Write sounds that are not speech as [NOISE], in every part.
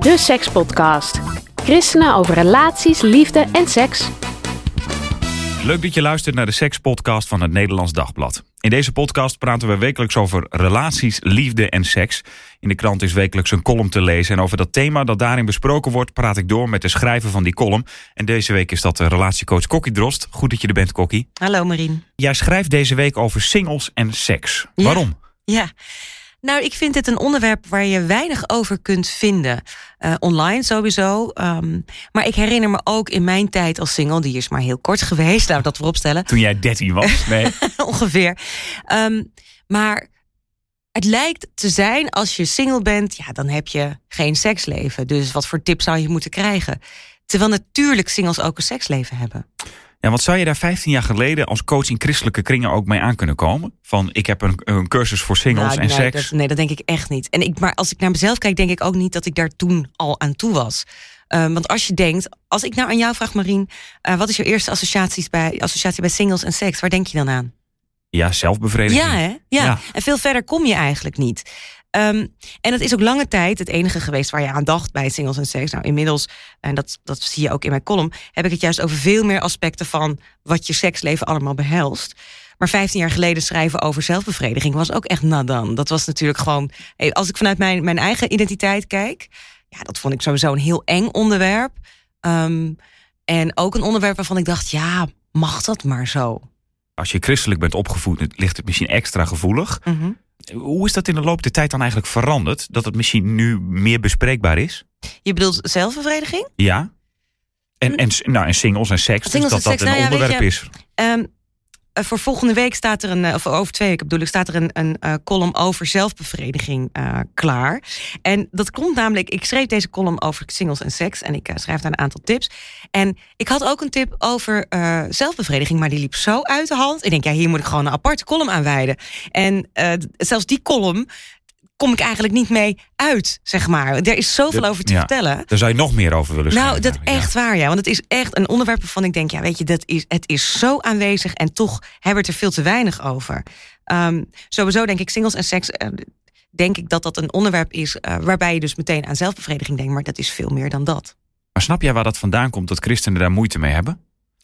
De Sekspodcast. Christenen over relaties, liefde en seks. Leuk dat je luistert naar de sekspodcast van het Nederlands Dagblad. In deze podcast praten we wekelijks over relaties, liefde en seks. In de krant is wekelijks een column te lezen. En over dat thema dat daarin besproken wordt, praat ik door met de schrijver van die column. En deze week is dat de relatiecoach Kokkie Drost. Goed dat je er bent, Kokkie. Hallo Marien. Jij schrijft deze week over singles en seks. Ja. Waarom? Ja, nou ik vind dit een onderwerp waar je weinig over kunt vinden. Uh, online sowieso. Um, maar ik herinner me ook in mijn tijd als single, die is maar heel kort geweest, [LAUGHS] laten we dat vooropstellen. Toen jij 13 was? [LAUGHS] Nee. Ongeveer. Um, maar het lijkt te zijn als je single bent, ja, dan heb je geen seksleven. Dus wat voor tips zou je moeten krijgen? Terwijl natuurlijk singles ook een seksleven hebben. Ja, wat zou je daar 15 jaar geleden als coach in christelijke kringen ook mee aan kunnen komen? Van ik heb een, een cursus voor singles nou, en nee, seks. Dat, nee, dat denk ik echt niet. En ik, maar als ik naar mezelf kijk, denk ik ook niet dat ik daar toen al aan toe was. Um, want als je denkt, als ik nou aan jou vraag, Marien, uh, wat is je eerste associaties bij, associatie bij singles en seks? Waar denk je dan aan? Ja, zelfbevrediging. Ja, hè? Ja. ja. En veel verder kom je eigenlijk niet. Um, en het is ook lange tijd het enige geweest waar je aan dacht bij singles en seks. Nou, inmiddels, en dat, dat zie je ook in mijn column, heb ik het juist over veel meer aspecten van wat je seksleven allemaal behelst. Maar 15 jaar geleden schrijven over zelfbevrediging was ook echt nadan. Dat was natuurlijk gewoon, als ik vanuit mijn, mijn eigen identiteit kijk, ja, dat vond ik sowieso een heel eng onderwerp. Um, en ook een onderwerp waarvan ik dacht, ja, mag dat maar zo? Als je christelijk bent opgevoed, ligt het misschien extra gevoelig. Mm -hmm. Hoe is dat in de loop der tijd dan eigenlijk veranderd? Dat het misschien nu meer bespreekbaar is? Je bedoelt zelfbevrediging? Ja. En, en, nou, en singles en seks, singles dus dat en dat seks, een nou ja, onderwerp je, is. Um, voor volgende week staat er een, of over twee weken bedoel ik, staat er een, een uh, column over zelfbevrediging klaar. En dat komt namelijk, ik schreef deze column over singles en seks en ik uh, schrijf daar een aantal tips. En ik had ook een tip over zelfbevrediging, maar die liep zo uit de hand. Ik denk, ja, hier moet ik gewoon een aparte column aan wijden. En zelfs die column kom ik eigenlijk niet mee uit, zeg maar. Er is zoveel De, over te ja, vertellen. Daar zou je nog meer over willen. Nou, dat echt waar, ja. Want het is echt een onderwerp waarvan ik denk... ja, weet je, dat is, het is zo aanwezig... en toch hebben we het er veel te weinig over. Um, sowieso denk ik, singles en seks... Uh, denk ik dat dat een onderwerp is... Uh, waarbij je dus meteen aan zelfbevrediging denkt... maar dat is veel meer dan dat. Maar snap jij waar dat vandaan komt... dat christenen daar moeite mee hebben?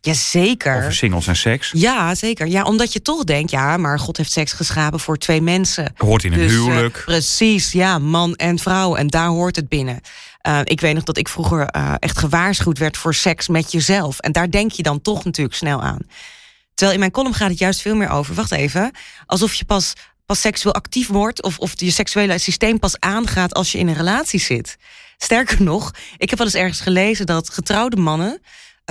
Jazeker. Over singles en seks? Ja, zeker. Ja, omdat je toch denkt, ja, maar God heeft seks geschapen voor twee mensen. Hoort in een dus, huwelijk. Uh, precies, ja, man en vrouw. En daar hoort het binnen. Uh, ik weet nog dat ik vroeger uh, echt gewaarschuwd werd voor seks met jezelf. En daar denk je dan toch natuurlijk snel aan. Terwijl in mijn column gaat het juist veel meer over, wacht even, alsof je pas, pas seksueel actief wordt of, of je seksuele systeem pas aangaat als je in een relatie zit. Sterker nog, ik heb wel eens ergens gelezen dat getrouwde mannen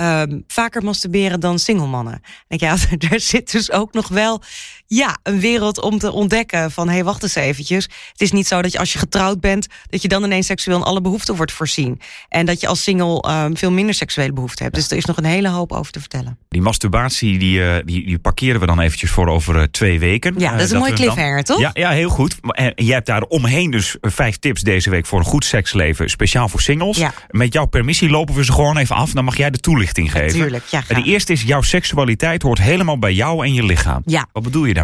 um, vaker masturberen dan single mannen. Denk ja, [LAUGHS] er zit dus ook nog wel ja, een wereld om te ontdekken van hé, hey, wacht eens eventjes. Het is niet zo dat je als je getrouwd bent, dat je dan ineens seksueel in alle behoeften wordt voorzien. En dat je als single um, veel minder seksuele behoeften hebt. Dus er is nog een hele hoop over te vertellen. Die masturbatie, die, uh, die, die parkeren we dan eventjes voor over uh, twee weken. Ja, dat is uh, een mooie cliffhanger, toch? Ja, ja, heel goed. En jij hebt daar omheen dus vijf tips deze week voor een goed seksleven, speciaal voor singles. Ja. Met jouw permissie lopen we ze gewoon even af. Dan mag jij de toelichting geven. Tuurlijk, ja. De eerste is, jouw seksualiteit hoort helemaal bij jou en je lichaam. Ja. Wat bedoel je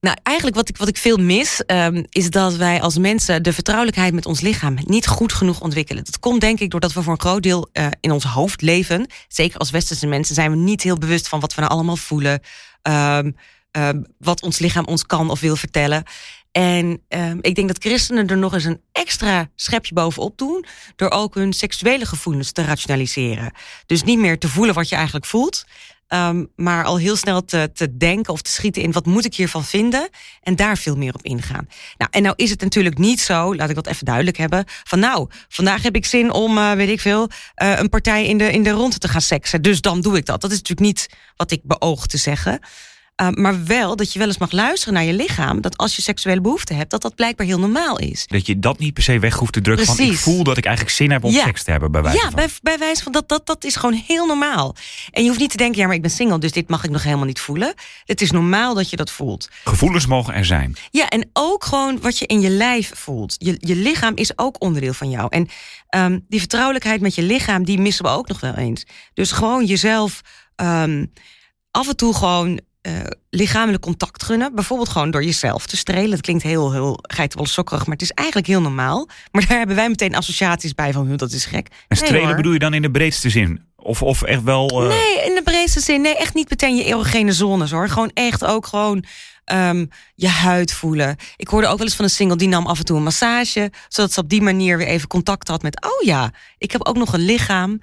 Nou, eigenlijk wat ik, wat ik veel mis, um, is dat wij als mensen de vertrouwelijkheid met ons lichaam niet goed genoeg ontwikkelen. Dat komt denk ik doordat we voor een groot deel uh, in ons hoofd leven. Zeker als westerse mensen zijn we niet heel bewust van wat we nou allemaal voelen. Um, um, wat ons lichaam ons kan of wil vertellen. En ik denk dat christenen er nog eens een extra schepje bovenop doen. Door ook hun seksuele gevoelens te rationaliseren. Dus niet meer te voelen wat je eigenlijk voelt. Um, maar al heel snel te, te denken of te schieten in wat moet ik hiervan vinden. En daar veel meer op ingaan. Nou, en nou is het natuurlijk niet zo, laat ik dat even duidelijk hebben. Van nou, vandaag heb ik zin om, uh, weet ik veel, uh, een partij in de, in de ronde te gaan seksen. Dus dan doe ik dat. Dat is natuurlijk niet wat ik beoog te zeggen. Uh, maar wel dat je wel eens mag luisteren naar je lichaam. Dat als je seksuele behoefte hebt, dat dat blijkbaar heel normaal is. Dat je dat niet per se weg hoeft te drukken. Precies. Van ik voel dat ik eigenlijk zin heb om seks te hebben. Bij wijze ja, van. Bij, bij wijze van dat, dat, dat is gewoon heel normaal. En je hoeft niet te denken, ja, maar ik ben single, dus dit mag ik nog helemaal niet voelen. Het is normaal dat je dat voelt. Gevoelens mogen er zijn. Ja, en ook gewoon wat je in je lijf voelt. Je, je lichaam is ook onderdeel van jou. En um, die vertrouwelijkheid met je lichaam, die missen we ook nog wel eens. Dus gewoon jezelf um, af en toe gewoon uh, lichamelijk contact gunnen. Bijvoorbeeld gewoon door jezelf te strelen. Dat klinkt heel, heel geitenwolle sokkerig, maar het is eigenlijk heel normaal. Maar daar hebben wij meteen associaties bij van, dat is gek. En strelen bedoel je dan in de breedste zin? Of, of echt wel... Uh... Nee, in de breedste zin. Nee, echt niet meteen je erogene zones hoor. Gewoon echt ook gewoon um, je huid voelen. Ik hoorde ook wel eens van een single die nam af en toe een massage, zodat ze op die manier weer even contact had met, oh ja, ik heb ook nog een lichaam.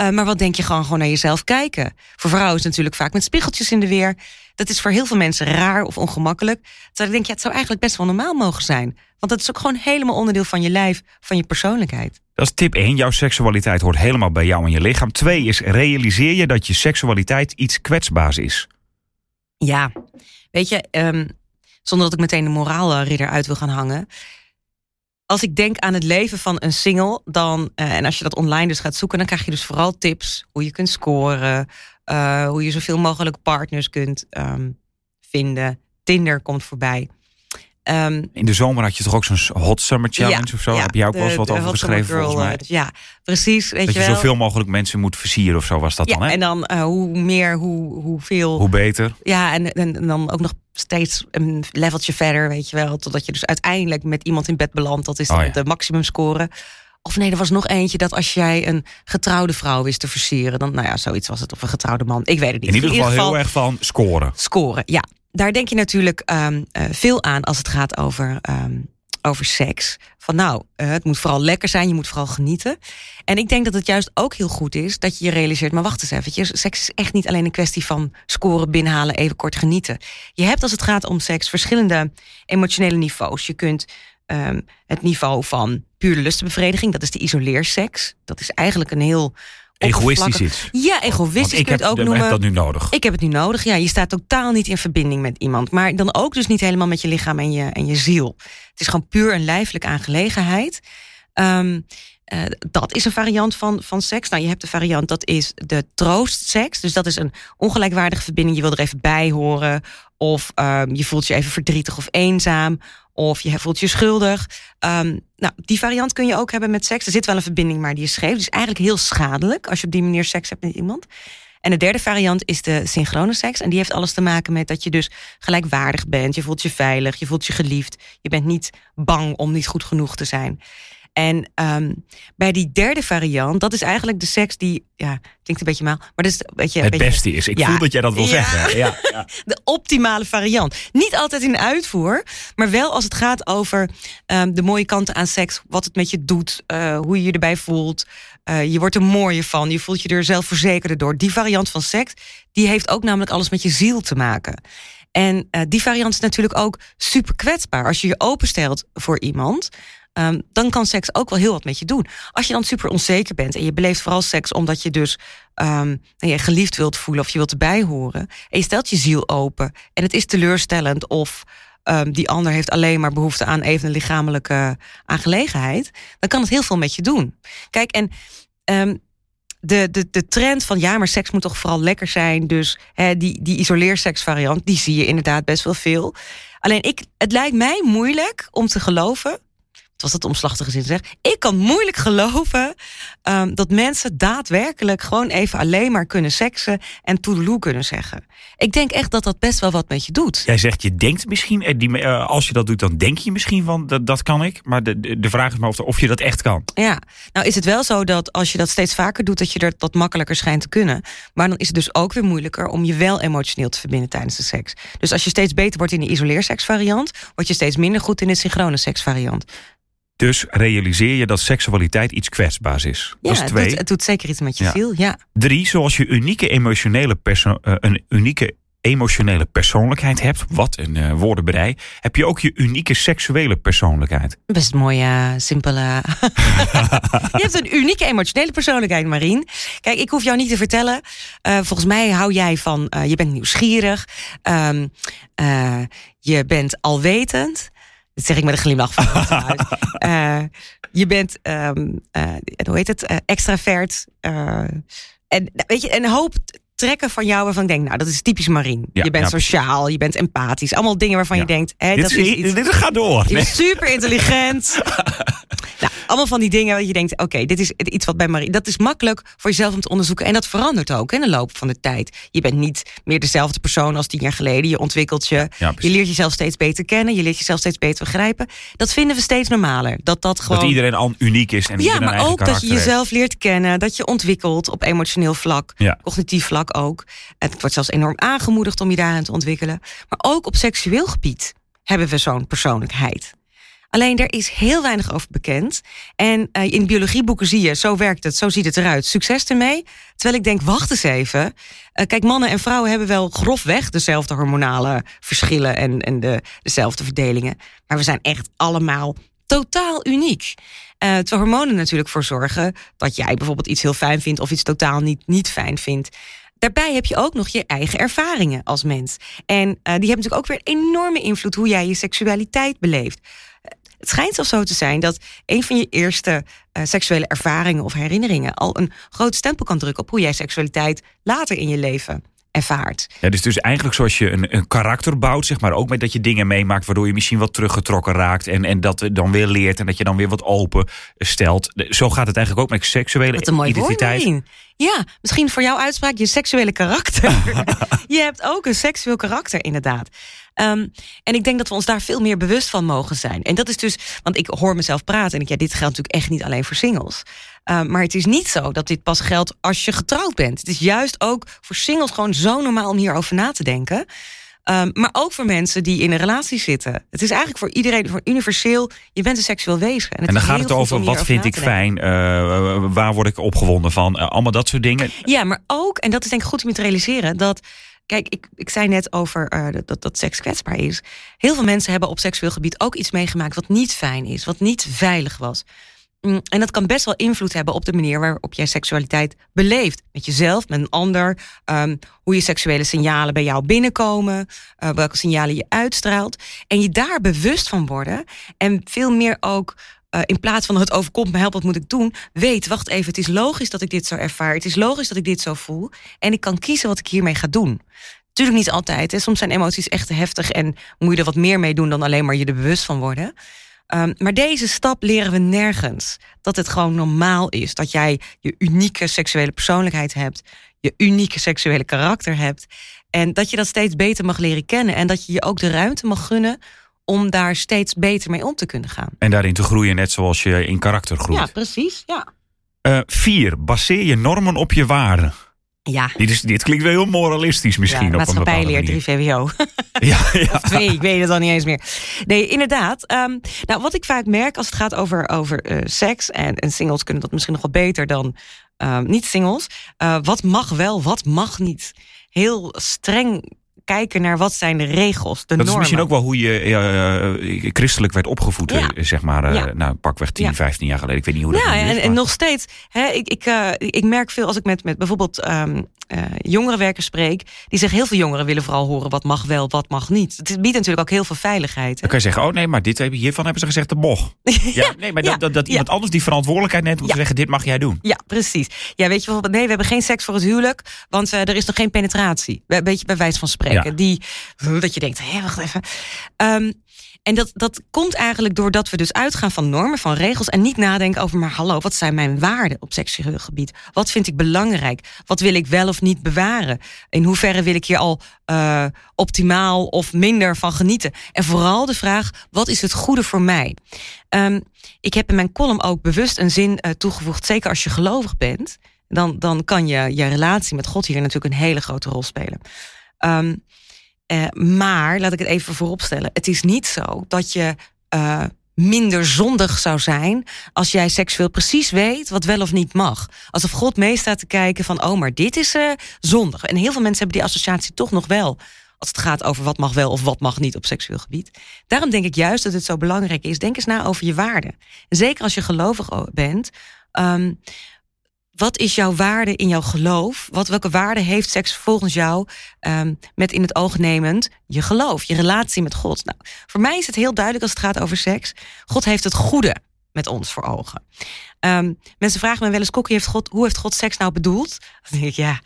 Uh, maar wat denk je gewoon, gewoon naar jezelf kijken? Voor vrouwen is het natuurlijk vaak met spiegeltjes in de weer. Dat is voor heel veel mensen raar of ongemakkelijk. Terwijl ik denk, ja, het zou eigenlijk best wel normaal mogen zijn. Want dat is ook gewoon helemaal onderdeel van je lijf, van je persoonlijkheid. Dat is tip 1. Jouw seksualiteit hoort helemaal bij jou en je lichaam. 2 is realiseer je dat je seksualiteit iets kwetsbaars is. Ja, weet je, um, zonder dat ik meteen de moraalridder uit wil gaan hangen. Als ik denk aan het leven van een single, dan, uh, en als je dat online dus gaat zoeken, dan krijg je dus vooral tips hoe je kunt scoren, uh, hoe je zoveel mogelijk partners kunt um, vinden. Tinder komt voorbij. Um, in de zomer had je toch ook zo'n Hot Summer Challenge ja, of zo? Ja, Heb jij ook wel eens wat over geschreven volgens mij? Dus ja, precies. Weet dat je, je zoveel mogelijk mensen moet versieren of zo was dat ja, dan, hè? en dan uh, hoe meer, hoe, hoeveel... Hoe beter. Ja, en, en, en, dan ook nog steeds een leveltje verder, weet je wel. Totdat je dus uiteindelijk met iemand in bed belandt. Dat is oh, de maximum score. Of nee, er was nog eentje dat als jij een getrouwde vrouw wist te versieren... dan, nou ja, zoiets was het. Of een getrouwde man. Ik weet het niet. In ieder geval, in ieder geval heel erg van scoren. Scoren, ja daar denk je natuurlijk um, uh, veel aan als het gaat over, um, over seks. Van nou, uh, het moet vooral lekker zijn, je moet vooral genieten. En ik denk dat het juist ook heel goed is dat je je realiseert... maar wacht eens eventjes, seks is echt niet alleen een kwestie van scoren, binnenhalen, even kort genieten. Je hebt als het gaat om seks verschillende emotionele niveaus. Je kunt um, het niveau van pure lustenbevrediging, dat is de isoleerseks. Dat is eigenlijk een heel Egoïstisch iets. Ja, egoïstisch ik kun je het ook noemen. Ik heb dat nu nodig. Ik heb het nu nodig. Ja, je staat totaal niet in verbinding met iemand. Maar dan ook dus niet helemaal met je lichaam en je, en je ziel. Het is gewoon puur een lijfelijke aangelegenheid. Um, uh, dat is een variant van, van seks. Nou, je hebt de variant, dat is de troostseks. Dus dat is een ongelijkwaardige verbinding. Je wil er even bij horen. Of um, je voelt je even verdrietig of eenzaam. Of je voelt je schuldig. Um, nou, die variant kun je ook hebben met seks. Er zit wel een verbinding, maar die is scheef. Dus eigenlijk heel schadelijk als je op die manier seks hebt met iemand. En de derde variant is de synchrone seks. En die heeft alles te maken met dat je dus gelijkwaardig bent. Je voelt je veilig, je voelt je geliefd. Je bent niet bang om niet goed genoeg te zijn. En um, bij die derde variant, dat is eigenlijk de seks die, ja, klinkt een beetje maal, maar dat is een beetje. Het beetje, beste is. Ik ja, voel dat jij dat wil ja, zeggen. Ja, ja. [LAUGHS] De optimale variant. Niet altijd in uitvoer, maar wel als het gaat over um, de mooie kanten aan seks, wat het met je doet, uh, hoe je je erbij voelt. Uh, je wordt er mooier van, je voelt je er zelfverzekerder door. Die variant van seks, die heeft ook namelijk alles met je ziel te maken. En uh, die variant is natuurlijk ook super kwetsbaar. Als je je openstelt voor iemand, um, dan kan seks ook wel heel wat met je doen. Als je dan super onzeker bent en je beleeft vooral seks omdat je dus um, je geliefd wilt voelen of je wilt erbij horen. En je stelt je ziel open en het is teleurstellend of um, die ander heeft alleen maar behoefte aan even een lichamelijke aangelegenheid. Dan kan het heel veel met je doen. Kijk, en de, de, de trend van ja, maar seks moet toch vooral lekker zijn. Dus die, die isoleerseksvariant, die zie je inderdaad best wel veel. Alleen ik, het lijkt mij moeilijk om te geloven was dat omslachtige zin zeg. Ik kan moeilijk geloven um, dat mensen daadwerkelijk gewoon even alleen maar kunnen seksen en toedeloe kunnen zeggen. Ik denk echt dat dat best wel wat met je doet. Jij zegt je denkt misschien, eh, die, uh, als je dat doet, dan denk je misschien van dat, dat kan ik. Maar de, de, de vraag is maar of, of je dat echt kan. Ja, nou is het wel zo dat als je dat steeds vaker doet, dat je er dat makkelijker schijnt te kunnen. Maar dan is het dus ook weer moeilijker om je wel emotioneel te verbinden tijdens de seks. Dus als je steeds beter wordt in de isoleerseksvariant, word je steeds minder goed in de synchrone seksvariant. Dus realiseer je dat seksualiteit iets kwetsbaars is. Ja, dat is twee. Het, doet, het doet zeker iets met je ziel. Ja. Drie, zoals je unieke emotionele perso uh, een unieke emotionele persoonlijkheid hebt, wat een uh, woordenbrei, heb je ook je unieke seksuele persoonlijkheid. Best mooie, simpele. [LAUGHS] je hebt een unieke emotionele persoonlijkheid, Marien. Kijk, ik hoef jou niet te vertellen. Uh, volgens mij hou jij van, uh, je bent nieuwsgierig, um, je bent alwetend. Dat zeg ik met een glimlach van uh, [LAUGHS] Je bent, um, hoe heet het, extravert. en weet je, een hoop trekken van jou waarvan ik denk, nou, dat is typisch Marien. je bent sociaal, je bent empathisch. Allemaal dingen waarvan je denkt, hé, dit, dat is, iets, dit gaat door. Je super intelligent. [LAUGHS] allemaal van die dingen waar je denkt, oké, dit is iets wat bij Marie. Dat is makkelijk voor jezelf om te onderzoeken. En dat verandert ook in de loop van de tijd. Je bent niet meer dezelfde persoon als tien jaar geleden. Je ontwikkelt je. je leert jezelf steeds beter kennen. Je leert jezelf steeds beter begrijpen. Dat vinden we steeds normaler. Dat, dat, gewoon... dat iedereen al uniek is. En ja, maar ook dat je jezelf leert kennen. Dat je ontwikkelt op emotioneel vlak, cognitief vlak ook. Het wordt zelfs enorm aangemoedigd om je daarin te ontwikkelen. Maar ook op seksueel gebied hebben we zo'n persoonlijkheid. Alleen er is heel weinig over bekend. En uh, in biologieboeken zie je, zo werkt het, zo ziet het eruit. Succes ermee. Terwijl ik denk, wacht eens even. Uh, kijk, mannen en vrouwen hebben wel grofweg dezelfde hormonale verschillen en, en de, dezelfde verdelingen. Maar we zijn echt allemaal totaal uniek. Uh, hormonen natuurlijk voor zorgen dat jij bijvoorbeeld iets heel fijn vindt of iets totaal niet, niet fijn vindt. Daarbij heb je ook nog je eigen ervaringen als mens. En die hebben natuurlijk ook weer enorme invloed hoe jij je seksualiteit beleeft. Het schijnt zelfs zo te zijn dat een van je eerste uh, seksuele ervaringen of herinneringen al een groot stempel kan drukken op hoe jij seksualiteit later in je leven ervaart. Ja, dus, dus eigenlijk zoals je een, een karakter bouwt, zeg maar, ook met dat je dingen meemaakt waardoor je misschien wat teruggetrokken raakt en, en dat dan weer leert en dat je dan weer wat open stelt. Zo gaat het eigenlijk ook met seksuele wat een mooi identiteit. Woord, ja, misschien voor jouw uitspraak je seksuele karakter. [LAUGHS] je hebt ook een seksueel karakter, inderdaad. Um, en ik denk dat we ons daar veel meer bewust van mogen zijn. En dat is dus, want ik hoor mezelf praten en ik, ja, dit geldt natuurlijk echt niet alleen voor singles. Um, maar het is niet zo dat dit pas geldt als je getrouwd bent. Het is juist ook voor singles gewoon zo normaal om hierover na te denken. Um, maar ook voor mensen die in een relatie zitten. Het is eigenlijk voor iedereen, voor universeel, je bent een seksueel wezen. En, en dan gaat het over wat vind ik fijn, uh, waar word ik opgewonden van, uh, allemaal dat soort dingen. Ja, maar ook, en dat is denk ik goed om je te realiseren, dat Kijk, ik, ik zei net over uh, dat, dat seks kwetsbaar is. Heel veel mensen hebben op seksueel gebied ook iets meegemaakt wat niet fijn is, wat niet veilig was. Mm, en dat kan best wel invloed hebben op de manier waarop jij seksualiteit beleeft. Met jezelf, met een ander. Um, hoe je seksuele signalen bij jou binnenkomen. Uh, welke signalen je uitstraalt. En je daar bewust van worden. En veel meer ook uh, in plaats van het overkomt me, help, wat moet ik doen? Weet, wacht even, het is logisch dat ik dit zo ervaar. Het is logisch dat ik dit zo voel. En ik kan kiezen wat ik hiermee ga doen. Tuurlijk niet altijd. Hè. Soms zijn emoties echt heftig en moet je er wat meer mee doen dan alleen maar je er bewust van worden. Um, maar deze stap leren we nergens. Dat het gewoon normaal is. Dat jij je unieke seksuele persoonlijkheid hebt. Je unieke seksuele karakter hebt. En dat je dat steeds beter mag leren kennen. En dat je je ook de ruimte mag gunnen om daar steeds beter mee om te kunnen gaan. En daarin te groeien, net zoals je in karakter groeit. Ja, precies. Ja. Uh, vier, baseer je normen op je waarden. Ja. Dit, is, dit klinkt wel heel moralistisch misschien. Ja, maatschappijleer 3 VWO. ja, ja. Of twee, ik weet het al niet eens meer. Nee, inderdaad. Um, nou, wat ik vaak merk als het gaat over, over uh, seks... En, en singles kunnen dat misschien nog wel beter dan um, niet-singles. Uh, wat mag wel, wat mag niet. Heel streng kijken naar wat zijn de regels, de dat normen. is misschien ook wel hoe je uh, christelijk werd opgevoed, ja. zeg maar, uh, ja. nou, pakweg 10, ja. 15 jaar geleden. Ik weet niet hoe dat ja, is. En, en nog steeds, hè, ik, ik, uh, ik merk veel als ik met, met bijvoorbeeld um, jongerenwerkers spreek, die zeggen heel veel jongeren willen vooral horen wat mag wel, wat mag niet. Het biedt natuurlijk ook heel veel veiligheid. Hè? Dan kan je zeggen, oh nee, maar dit, hiervan hebben ze gezegd, dat mocht. [LAUGHS] ja, nee, maar dat, dat, dat iemand anders die verantwoordelijkheid neemt om te zeggen, dit mag jij doen. Ja, precies. Ja, weet je bijvoorbeeld, nee, we hebben geen seks voor het huwelijk, want er is nog geen penetratie. Weet je, bij wijze van spreken. Die dat je denkt, hé, wacht even. Um, en dat, dat komt eigenlijk doordat we dus uitgaan van normen, van regels... en niet nadenken over, maar hallo, wat zijn mijn waarden op seksueel gebied? Wat vind ik belangrijk? Wat wil ik wel of niet bewaren? In hoeverre wil ik hier al uh, optimaal of minder van genieten? En vooral de vraag, wat is het goede voor mij? Um, ik heb in mijn column ook bewust een zin uh, toegevoegd... zeker als je gelovig bent, dan, dan kan je, je relatie met God hier natuurlijk een hele grote rol spelen. Um, uh, maar, laat ik het even vooropstellen. Het is niet zo dat je uh, minder zondig zou zijn als jij seksueel precies weet wat wel of niet mag. Alsof God meestaat te kijken van, oh, maar dit is uh, zondig. En heel veel mensen hebben die associatie toch nog wel als het gaat over wat mag wel of wat mag niet op seksueel gebied. Daarom denk ik juist dat het zo belangrijk is. Denk eens na over je waarden. Zeker als je gelovig bent. Um, wat is jouw waarde in jouw geloof? Wat, welke waarde heeft seks volgens jou um, met in het oog nemend je geloof, je relatie met God? Nou, voor mij is het heel duidelijk als het gaat over seks. God heeft het goede met ons voor ogen. Um, mensen vragen me wel eens, Kokkie, heeft God, hoe heeft God seks nou bedoeld? Dan denk ik, ja,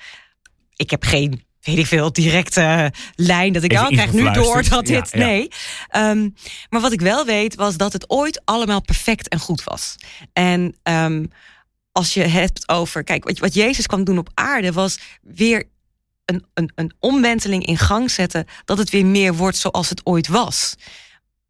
ik heb geen weet ik veel, directe lijn. Dat ik, al oh, krijg nu door dat dit. Nee. Um, maar wat ik wel weet, was dat het ooit allemaal perfect en goed was. En als je hebt over. Kijk, wat, wat Jezus kwam doen op aarde was weer een, een, een omwenteling in gang zetten. Dat het weer meer wordt zoals het ooit was.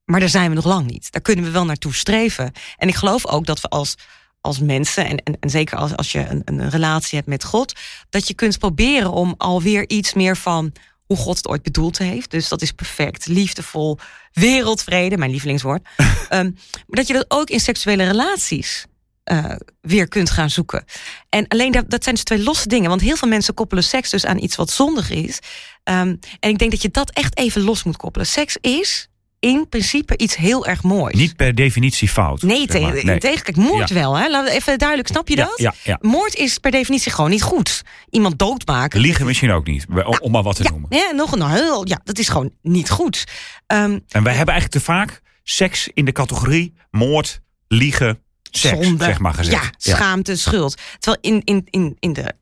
Maar daar zijn we nog lang niet. Daar kunnen we wel naartoe streven. En ik geloof ook dat we als, als mensen, en, en, en zeker als, als je een, een relatie hebt met God, dat je kunt proberen om alweer iets meer van hoe God het ooit bedoeld heeft. Dus dat is perfect, liefdevol, wereldvrede, mijn lievelingswoord. um, [LAUGHS] maar dat je dat ook in seksuele relaties uh, weer kunt gaan zoeken. En alleen dat, dat zijn dus twee losse dingen. Want heel veel mensen koppelen seks dus aan iets wat zondig is. Um, en ik denk dat je dat echt even los moet koppelen. Seks is in principe iets heel erg moois. Niet per definitie fout. Nee, te nee. tegen. moord wel. Hè? Laten we even duidelijk, snap je dat? Ja, ja, Moord is per definitie gewoon niet goed. Iemand doodmaken. Liegen misschien ook niet, om maar wat te noemen. Ja, nog een heel, ja, dat is gewoon niet goed. Um, en wij hebben eigenlijk te vaak seks in de categorie moord, liegen, seks, zonde, zeg maar gezegd. Ja, schaamte, schuld. Terwijl in, in, in, in, de,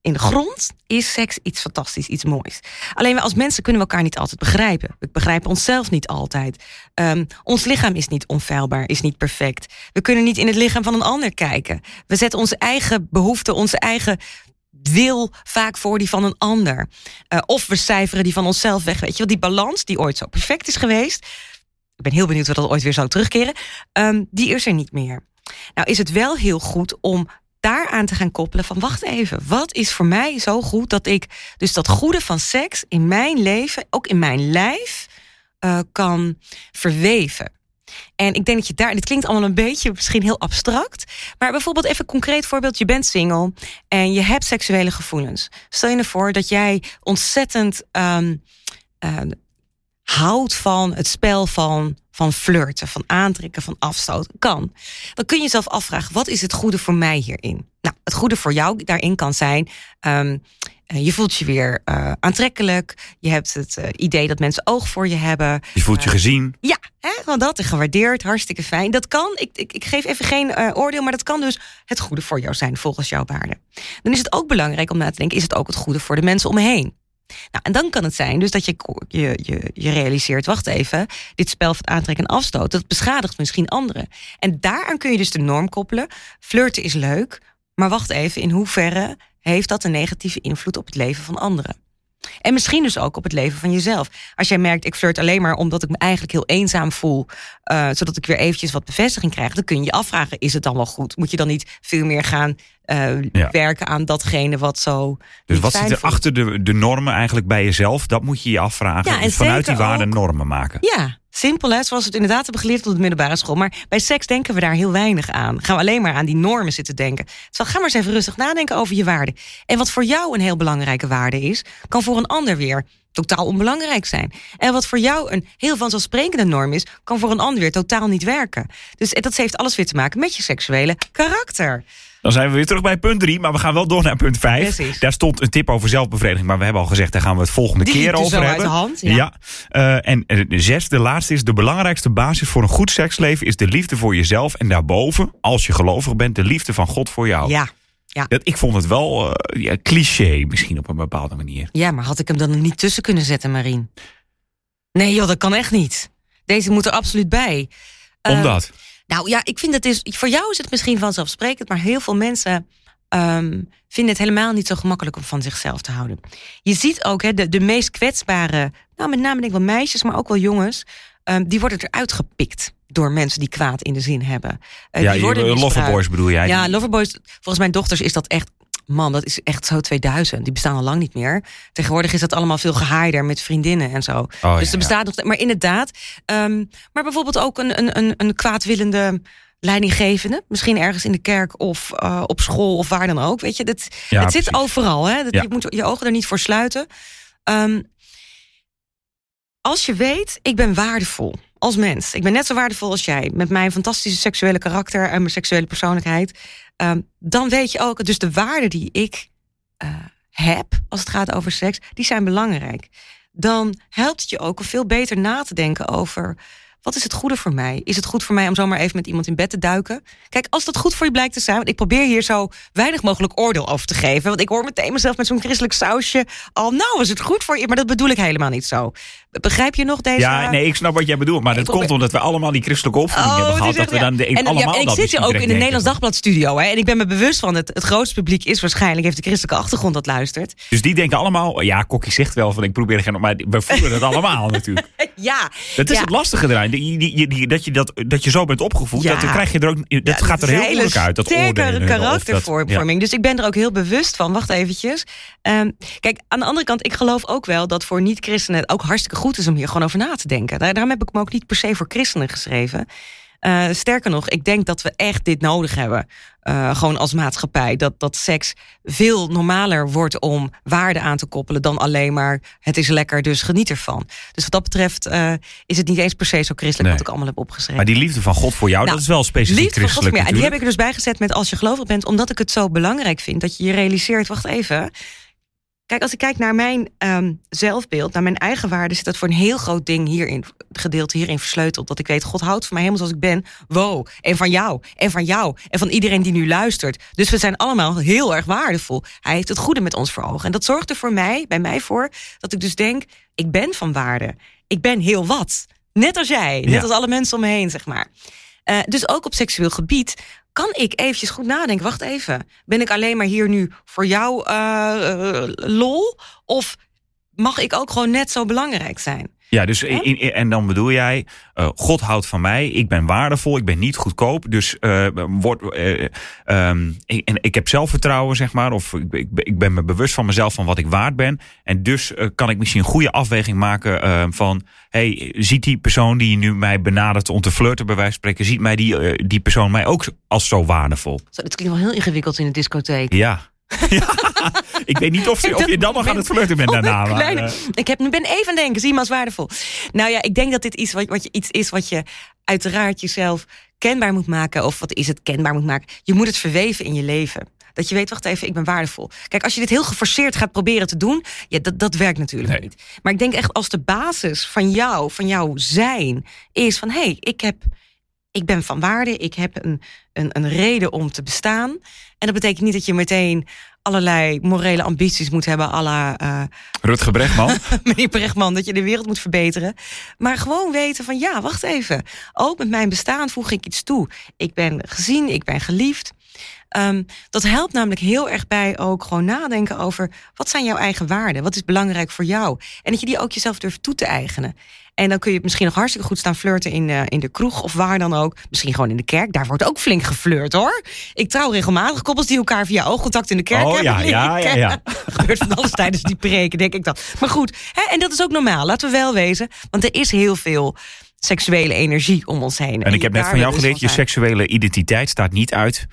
in de grond is seks iets fantastisch, iets moois. Alleen we als mensen kunnen we elkaar niet altijd begrijpen. We begrijpen onszelf niet altijd. Um, ons lichaam is niet onfeilbaar, is niet perfect. We kunnen niet in het lichaam van een ander kijken. We zetten onze eigen behoeften, onze eigen wil vaak voor die van een ander. Uh, of we cijferen die van onszelf weg. Weet je wel, die balans die ooit zo perfect is geweest. Ik ben heel benieuwd of dat ooit weer zou terugkeren. Um, die is er niet meer. Nou is het wel heel goed om daaraan te gaan koppelen van wacht even, wat is voor mij zo goed dat ik dus dat goede van seks in mijn leven, ook in mijn lijf, uh, kan verweven. En ik denk dat je daar, dit klinkt allemaal een beetje misschien heel abstract, maar bijvoorbeeld even een concreet voorbeeld: je bent single en je hebt seksuele gevoelens. Stel je ervoor dat jij ontzettend um, uh, houdt van het spel van, van flirten, van aantrekken, van afstoten, kan. Dan kun je jezelf afvragen, wat is het goede voor mij hierin? Nou, het goede voor jou daarin kan zijn, um, je voelt je weer uh, aantrekkelijk. Je hebt het uh, idee dat mensen oog voor je hebben. Je voelt je gezien. Ja, hè, want dat is gewaardeerd, hartstikke fijn. Dat kan, ik, ik, ik geef even geen oordeel, maar dat kan dus het goede voor jou zijn volgens jouw waarde. Dan is het ook belangrijk om na te denken, is het ook het goede voor de mensen om me heen? Nou, en dan kan het zijn dus dat je, je, je, je realiseert, wacht even, dit spel van aantrekken en afstoot, dat beschadigt misschien anderen. En daaraan kun je dus de norm koppelen. Flirten is leuk, maar wacht even, in hoeverre heeft dat een negatieve invloed op het leven van anderen? En misschien dus ook op het leven van jezelf. Als jij merkt, ik flirt alleen maar omdat ik me eigenlijk heel eenzaam voel, uh, zodat ik weer eventjes wat bevestiging krijg, dan kun je je afvragen: is het dan wel goed? Moet je dan niet veel meer gaan uh, ja. werken aan datgene wat zo. Dus wat zit er achter de, de normen eigenlijk bij jezelf? Dat moet je je afvragen. Ja, en vanuit die waarden normen maken. Ja, Simpel, hè? zoals we het inderdaad hebben geleerd op de middelbare school. Maar bij seks denken we daar heel weinig aan. Gaan we alleen maar aan die normen zitten denken. Dus ga maar eens even rustig nadenken over je waarden. En wat voor jou een heel belangrijke waarde is, kan voor een ander weer totaal onbelangrijk zijn. En wat voor jou een heel vanzelfsprekende norm is, kan voor een ander weer totaal niet werken. Dus dat heeft alles weer te maken met je seksuele karakter. Dan zijn we weer terug bij punt 3, maar we gaan wel door naar punt 5. Daar stond een tip over zelfbevrediging, maar we hebben al gezegd, daar gaan we het volgende keer over hebben. Uit de hand, ja. ja. Uh, en de zesde, de laatste is: de belangrijkste basis voor een goed seksleven is de liefde voor jezelf. En daarboven, als je gelovig bent, de liefde van God voor jou. Ja. Ja. Dat, ik vond het wel uh, ja, cliché, misschien op een bepaalde manier. Ja, maar had ik hem dan er niet tussen kunnen zetten, Marien? Nee, joh, dat kan echt niet. Deze moet er absoluut bij. Omdat? Nou ja, ik vind het is. Voor jou is het misschien vanzelfsprekend, maar heel veel mensen um, vinden het helemaal niet zo gemakkelijk om van zichzelf te houden. Je ziet ook hè, de, de meest kwetsbare, nou met name denk ik wel meisjes, maar ook wel jongens, um, die worden eruit gepikt door mensen die kwaad in de zin hebben. Uh, ja, die worden Loverboys bedoel jij? Ja, Loverboys. Volgens mijn dochters is dat echt man, dat is echt zo 2000. Die bestaan al lang niet meer. Tegenwoordig is dat allemaal veel gehaaider met vriendinnen en zo. Oh, dus ja, er bestaat nog. Maar inderdaad. ehm, maar bijvoorbeeld ook een, een, een, een kwaadwillende leidinggevende. Misschien ergens in de kerk of eh, op school of waar dan ook. Weet je, dat, Ja, het zit overal. Hè? Dat. Je moet je ogen er niet voor sluiten. Ehm, als je weet, ik ben waardevol als mens. Ik ben net zo waardevol als jij. Met mijn fantastische seksuele karakter en mijn seksuele persoonlijkheid. Ehm, dan weet je ook, dus de waarden die ik eh, heb als het gaat over seks, die zijn belangrijk. Dan helpt het je ook om veel beter na te denken over. Wat is het goede voor mij? Is het goed voor mij om zomaar even met iemand in bed te duiken? Kijk, als dat goed voor je blijkt te zijn, want ik probeer hier zo weinig mogelijk oordeel over te geven. Want ik hoor meteen mezelf met zo'n christelijk sausje al, nou is het goed voor je, maar dat bedoel ik helemaal niet zo. Begrijp je nog deze? Ja, nee, ik snap wat jij bedoelt. Maar dat probeer- komt omdat we allemaal die christelijke opvoeding hebben het gehad. Dat we dan de, en, ja, allemaal en ik zit hier ook in denken. Nederlands Dagblad studio. Hè, en ik ben me bewust van het, het grootste publiek is waarschijnlijk heeft de christelijke achtergrond dat luistert. Dus die denken allemaal... Ja, Kokkie zegt wel van ik probeer geen... Maar we voelen het allemaal [LAUGHS] natuurlijk. Ja, Dat is ja. het lastige eraan. Die, die, dat, je dat, dat je zo bent opgevoed, Ja. dat dan krijg je er ook... Dat Ja, gaat er heel moeilijk uit. Dat dat- karaktervorming. Dus ik ben er ook heel bewust van. Wacht eventjes. Ehm, kijk, aan de andere kant, ik geloof ook wel dat voor niet-christenen het ook hartstikke goed is om hier gewoon over na te denken. Daar, daarom heb ik me ook niet per se voor christenen geschreven. Eh, sterker nog, ik denk dat we echt dit nodig hebben. eh, gewoon als maatschappij. Dat, dat seks veel normaler wordt om waarde aan te koppelen dan alleen maar het is lekker, dus geniet ervan. Dus wat dat betreft eh, is het niet eens per se zo christelijk Nee. wat ik allemaal heb opgeschreven. Maar die liefde van God voor jou, Nou, dat is wel specifiek Liefde van God christelijk voor mij. En die heb ik er dus bijgezet met als je gelovig bent, omdat ik het zo belangrijk vind dat je je realiseert. Wacht even. Kijk, als ik kijk naar mijn ehm, zelfbeeld, naar mijn eigen waarde, zit dat voor een heel groot ding hierin, gedeelte hierin versleuteld. Dat ik weet, God houdt van mij helemaal zoals ik ben. Wow. En van jou. En van jou. En van iedereen die nu luistert. Dus we zijn allemaal heel erg waardevol. Hij heeft het goede met ons voor ogen. En dat zorgt er voor mij, bij mij voor, dat ik dus denk, ik ben van waarde. Ik ben heel wat. Net als jij. Net Ja. als alle mensen om me heen, zeg maar. Eh, dus ook op seksueel gebied kan ik eventjes goed nadenken. Wacht even, ben ik alleen maar hier nu voor jou eh, eh, lol? Of mag ik ook gewoon net zo belangrijk zijn? Ja, dus in, in- en dan bedoel jij, eh, God houdt van mij, ik ben waardevol, ik ben niet goedkoop, dus eh, word, eh, ehm, ik, en ik heb zelfvertrouwen, zeg maar, of ik, ik, ben- ik ben me bewust van mezelf, van wat ik waard ben. En dus kan ik misschien een goede afweging maken eh, van, hey, ziet die persoon die nu mij benadert om te flirten, bij wijze van spreken, ziet mij die, die persoon mij ook als zo waardevol? Zo, dat klinkt wel heel ingewikkeld in de discotheek. Ja. [LAUGHS] Ja. ik weet niet of, ze- of je dan nog aan het flirten bent [LAUGHS] daarna. maar, eh, ik heb, ben even denken, zie je me als waardevol. Nou ja, ik denk dat dit iets, wat, wat je, iets is wat je uiteraard jezelf kenbaar moet maken. Of wat is het kenbaar moet maken? Je moet het verweven in je leven. Dat je weet, wacht even, ik ben waardevol. Kijk, als je dit heel geforceerd gaat proberen te doen, ja, dat, dat werkt natuurlijk Nee. niet. Maar ik denk echt als de basis van jou, van jouw zijn, is van hé, hey, ik heb. Ik ben van waarde, ik heb een, een, een reden om te bestaan. En dat betekent niet dat je meteen allerlei morele ambities moet hebben, à la eh, Rutger Bregman. [LAUGHS] meneer Brechtman, dat je de wereld moet verbeteren. Maar gewoon weten van ja, wacht even. Ook met mijn bestaan voeg ik iets toe. Ik ben gezien, ik ben geliefd. Ehm, dat helpt namelijk heel erg bij ook gewoon nadenken over wat zijn jouw eigen waarden? Wat is belangrijk voor jou? En dat je die ook jezelf durft toe te eigenen. En dan kun je misschien nog hartstikke goed staan flirten in, in de kroeg of waar dan ook. Misschien gewoon in de kerk. Daar wordt ook flink geflirt hoor. Ik trouw regelmatig koppels die elkaar via oogcontact in de kerk Oh, hebben. ja, ja, ja, ja. [LAUGHS] Gebeurt van alles tijdens die preken, denk ik dan. Maar goed, hè, en dat is ook normaal. Laten we wel wezen. Want er is heel veel seksuele energie om ons heen. En ik heb net van jou bewust geleerd, je seksuele identiteit staat niet uit.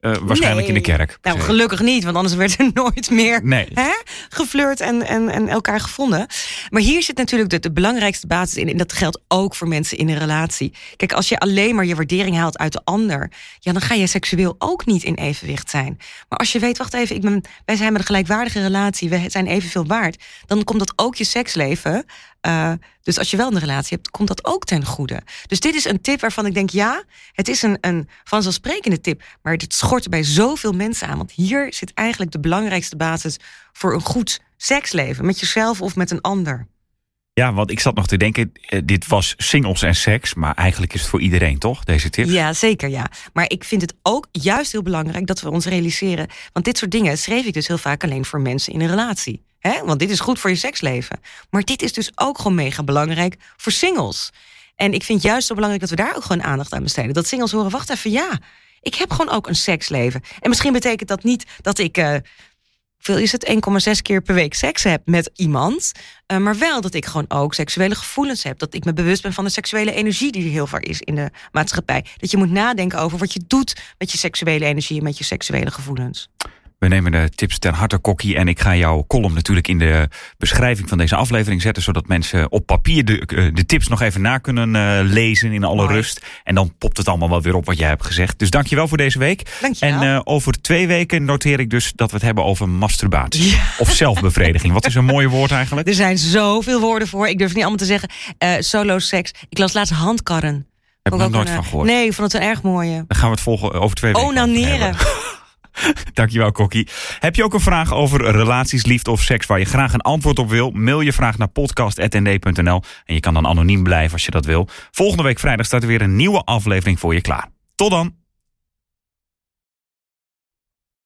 Eh, waarschijnlijk in de kerk. Nou, gelukkig niet, want anders werd er [LAUGHS] nooit meer Nee. hè, geflirt en, en, en elkaar gevonden. Maar hier zit natuurlijk de, de belangrijkste basis in. En dat geldt ook voor mensen in een relatie. Kijk, als je alleen maar je waardering haalt uit de ander, ja, dan ga je seksueel ook niet in evenwicht zijn. Maar als je weet, wacht even, ik ben, wij zijn met een gelijkwaardige relatie, we zijn evenveel waard, dan komt dat ook je seksleven. Eh, dus als je wel een relatie hebt, komt dat ook ten goede. Dus dit is een tip waarvan ik denk, ja, het is een, een vanzelfsprekende tip. Maar dit schort bij zoveel mensen aan. Want hier zit eigenlijk de belangrijkste basis voor een goed seksleven. Met jezelf of met een ander. Ja, want ik zat nog te denken, eh, dit was singles en seks. Maar eigenlijk is het voor iedereen, toch, deze tip? Ja, zeker ja. Maar ik vind het ook juist heel belangrijk dat we ons realiseren. Want dit soort dingen schreef ik dus heel vaak alleen voor mensen in een relatie. Hè? Want dit is goed voor je seksleven. Maar dit is dus ook gewoon mega belangrijk voor singles. En ik vind juist zo belangrijk dat we daar ook gewoon aandacht aan besteden. Dat singles horen, wacht even, ja. Ik heb gewoon ook een seksleven. En misschien betekent dat niet dat ik. Uh, is het 1,6 keer per week seks heb met iemand. Uh, maar wel dat ik gewoon ook seksuele gevoelens heb. Dat ik me bewust ben van de seksuele energie die er heel vaak is in de maatschappij. Dat je moet nadenken over wat je doet met je seksuele energie en met je seksuele gevoelens. We nemen de tips ten harte, Kokkie. En ik ga jouw column natuurlijk in de beschrijving van deze aflevering zetten. Zodat mensen op papier de, eh, de tips nog even na kunnen uh, lezen in alle rust. En dan popt het allemaal wel weer op wat jij hebt gezegd. Dus dankjewel voor deze week. Dankjewel. En uh, over twee weken noteer ik dus dat we het hebben over masturbatie. Ja. Of zelfbevrediging. wat is een mooi woord eigenlijk? Er zijn zoveel woorden voor. Ik durf niet allemaal te zeggen. solo seks. Ik las laatst handkarren. Heb ik nog nooit van gehoord. Nee, ik vond het een erg mooie. Dan gaan we het volgen over twee weken. Onaneren. [LAUGHS] Dankjewel, Kokkie. Heb je ook een vraag over relaties, liefde of seks waar je graag een antwoord op wil? Mail je vraag naar podcast.nd.nl en je kan dan anoniem blijven als je dat wil. Volgende week vrijdag staat er weer een nieuwe aflevering voor je klaar. Tot dan!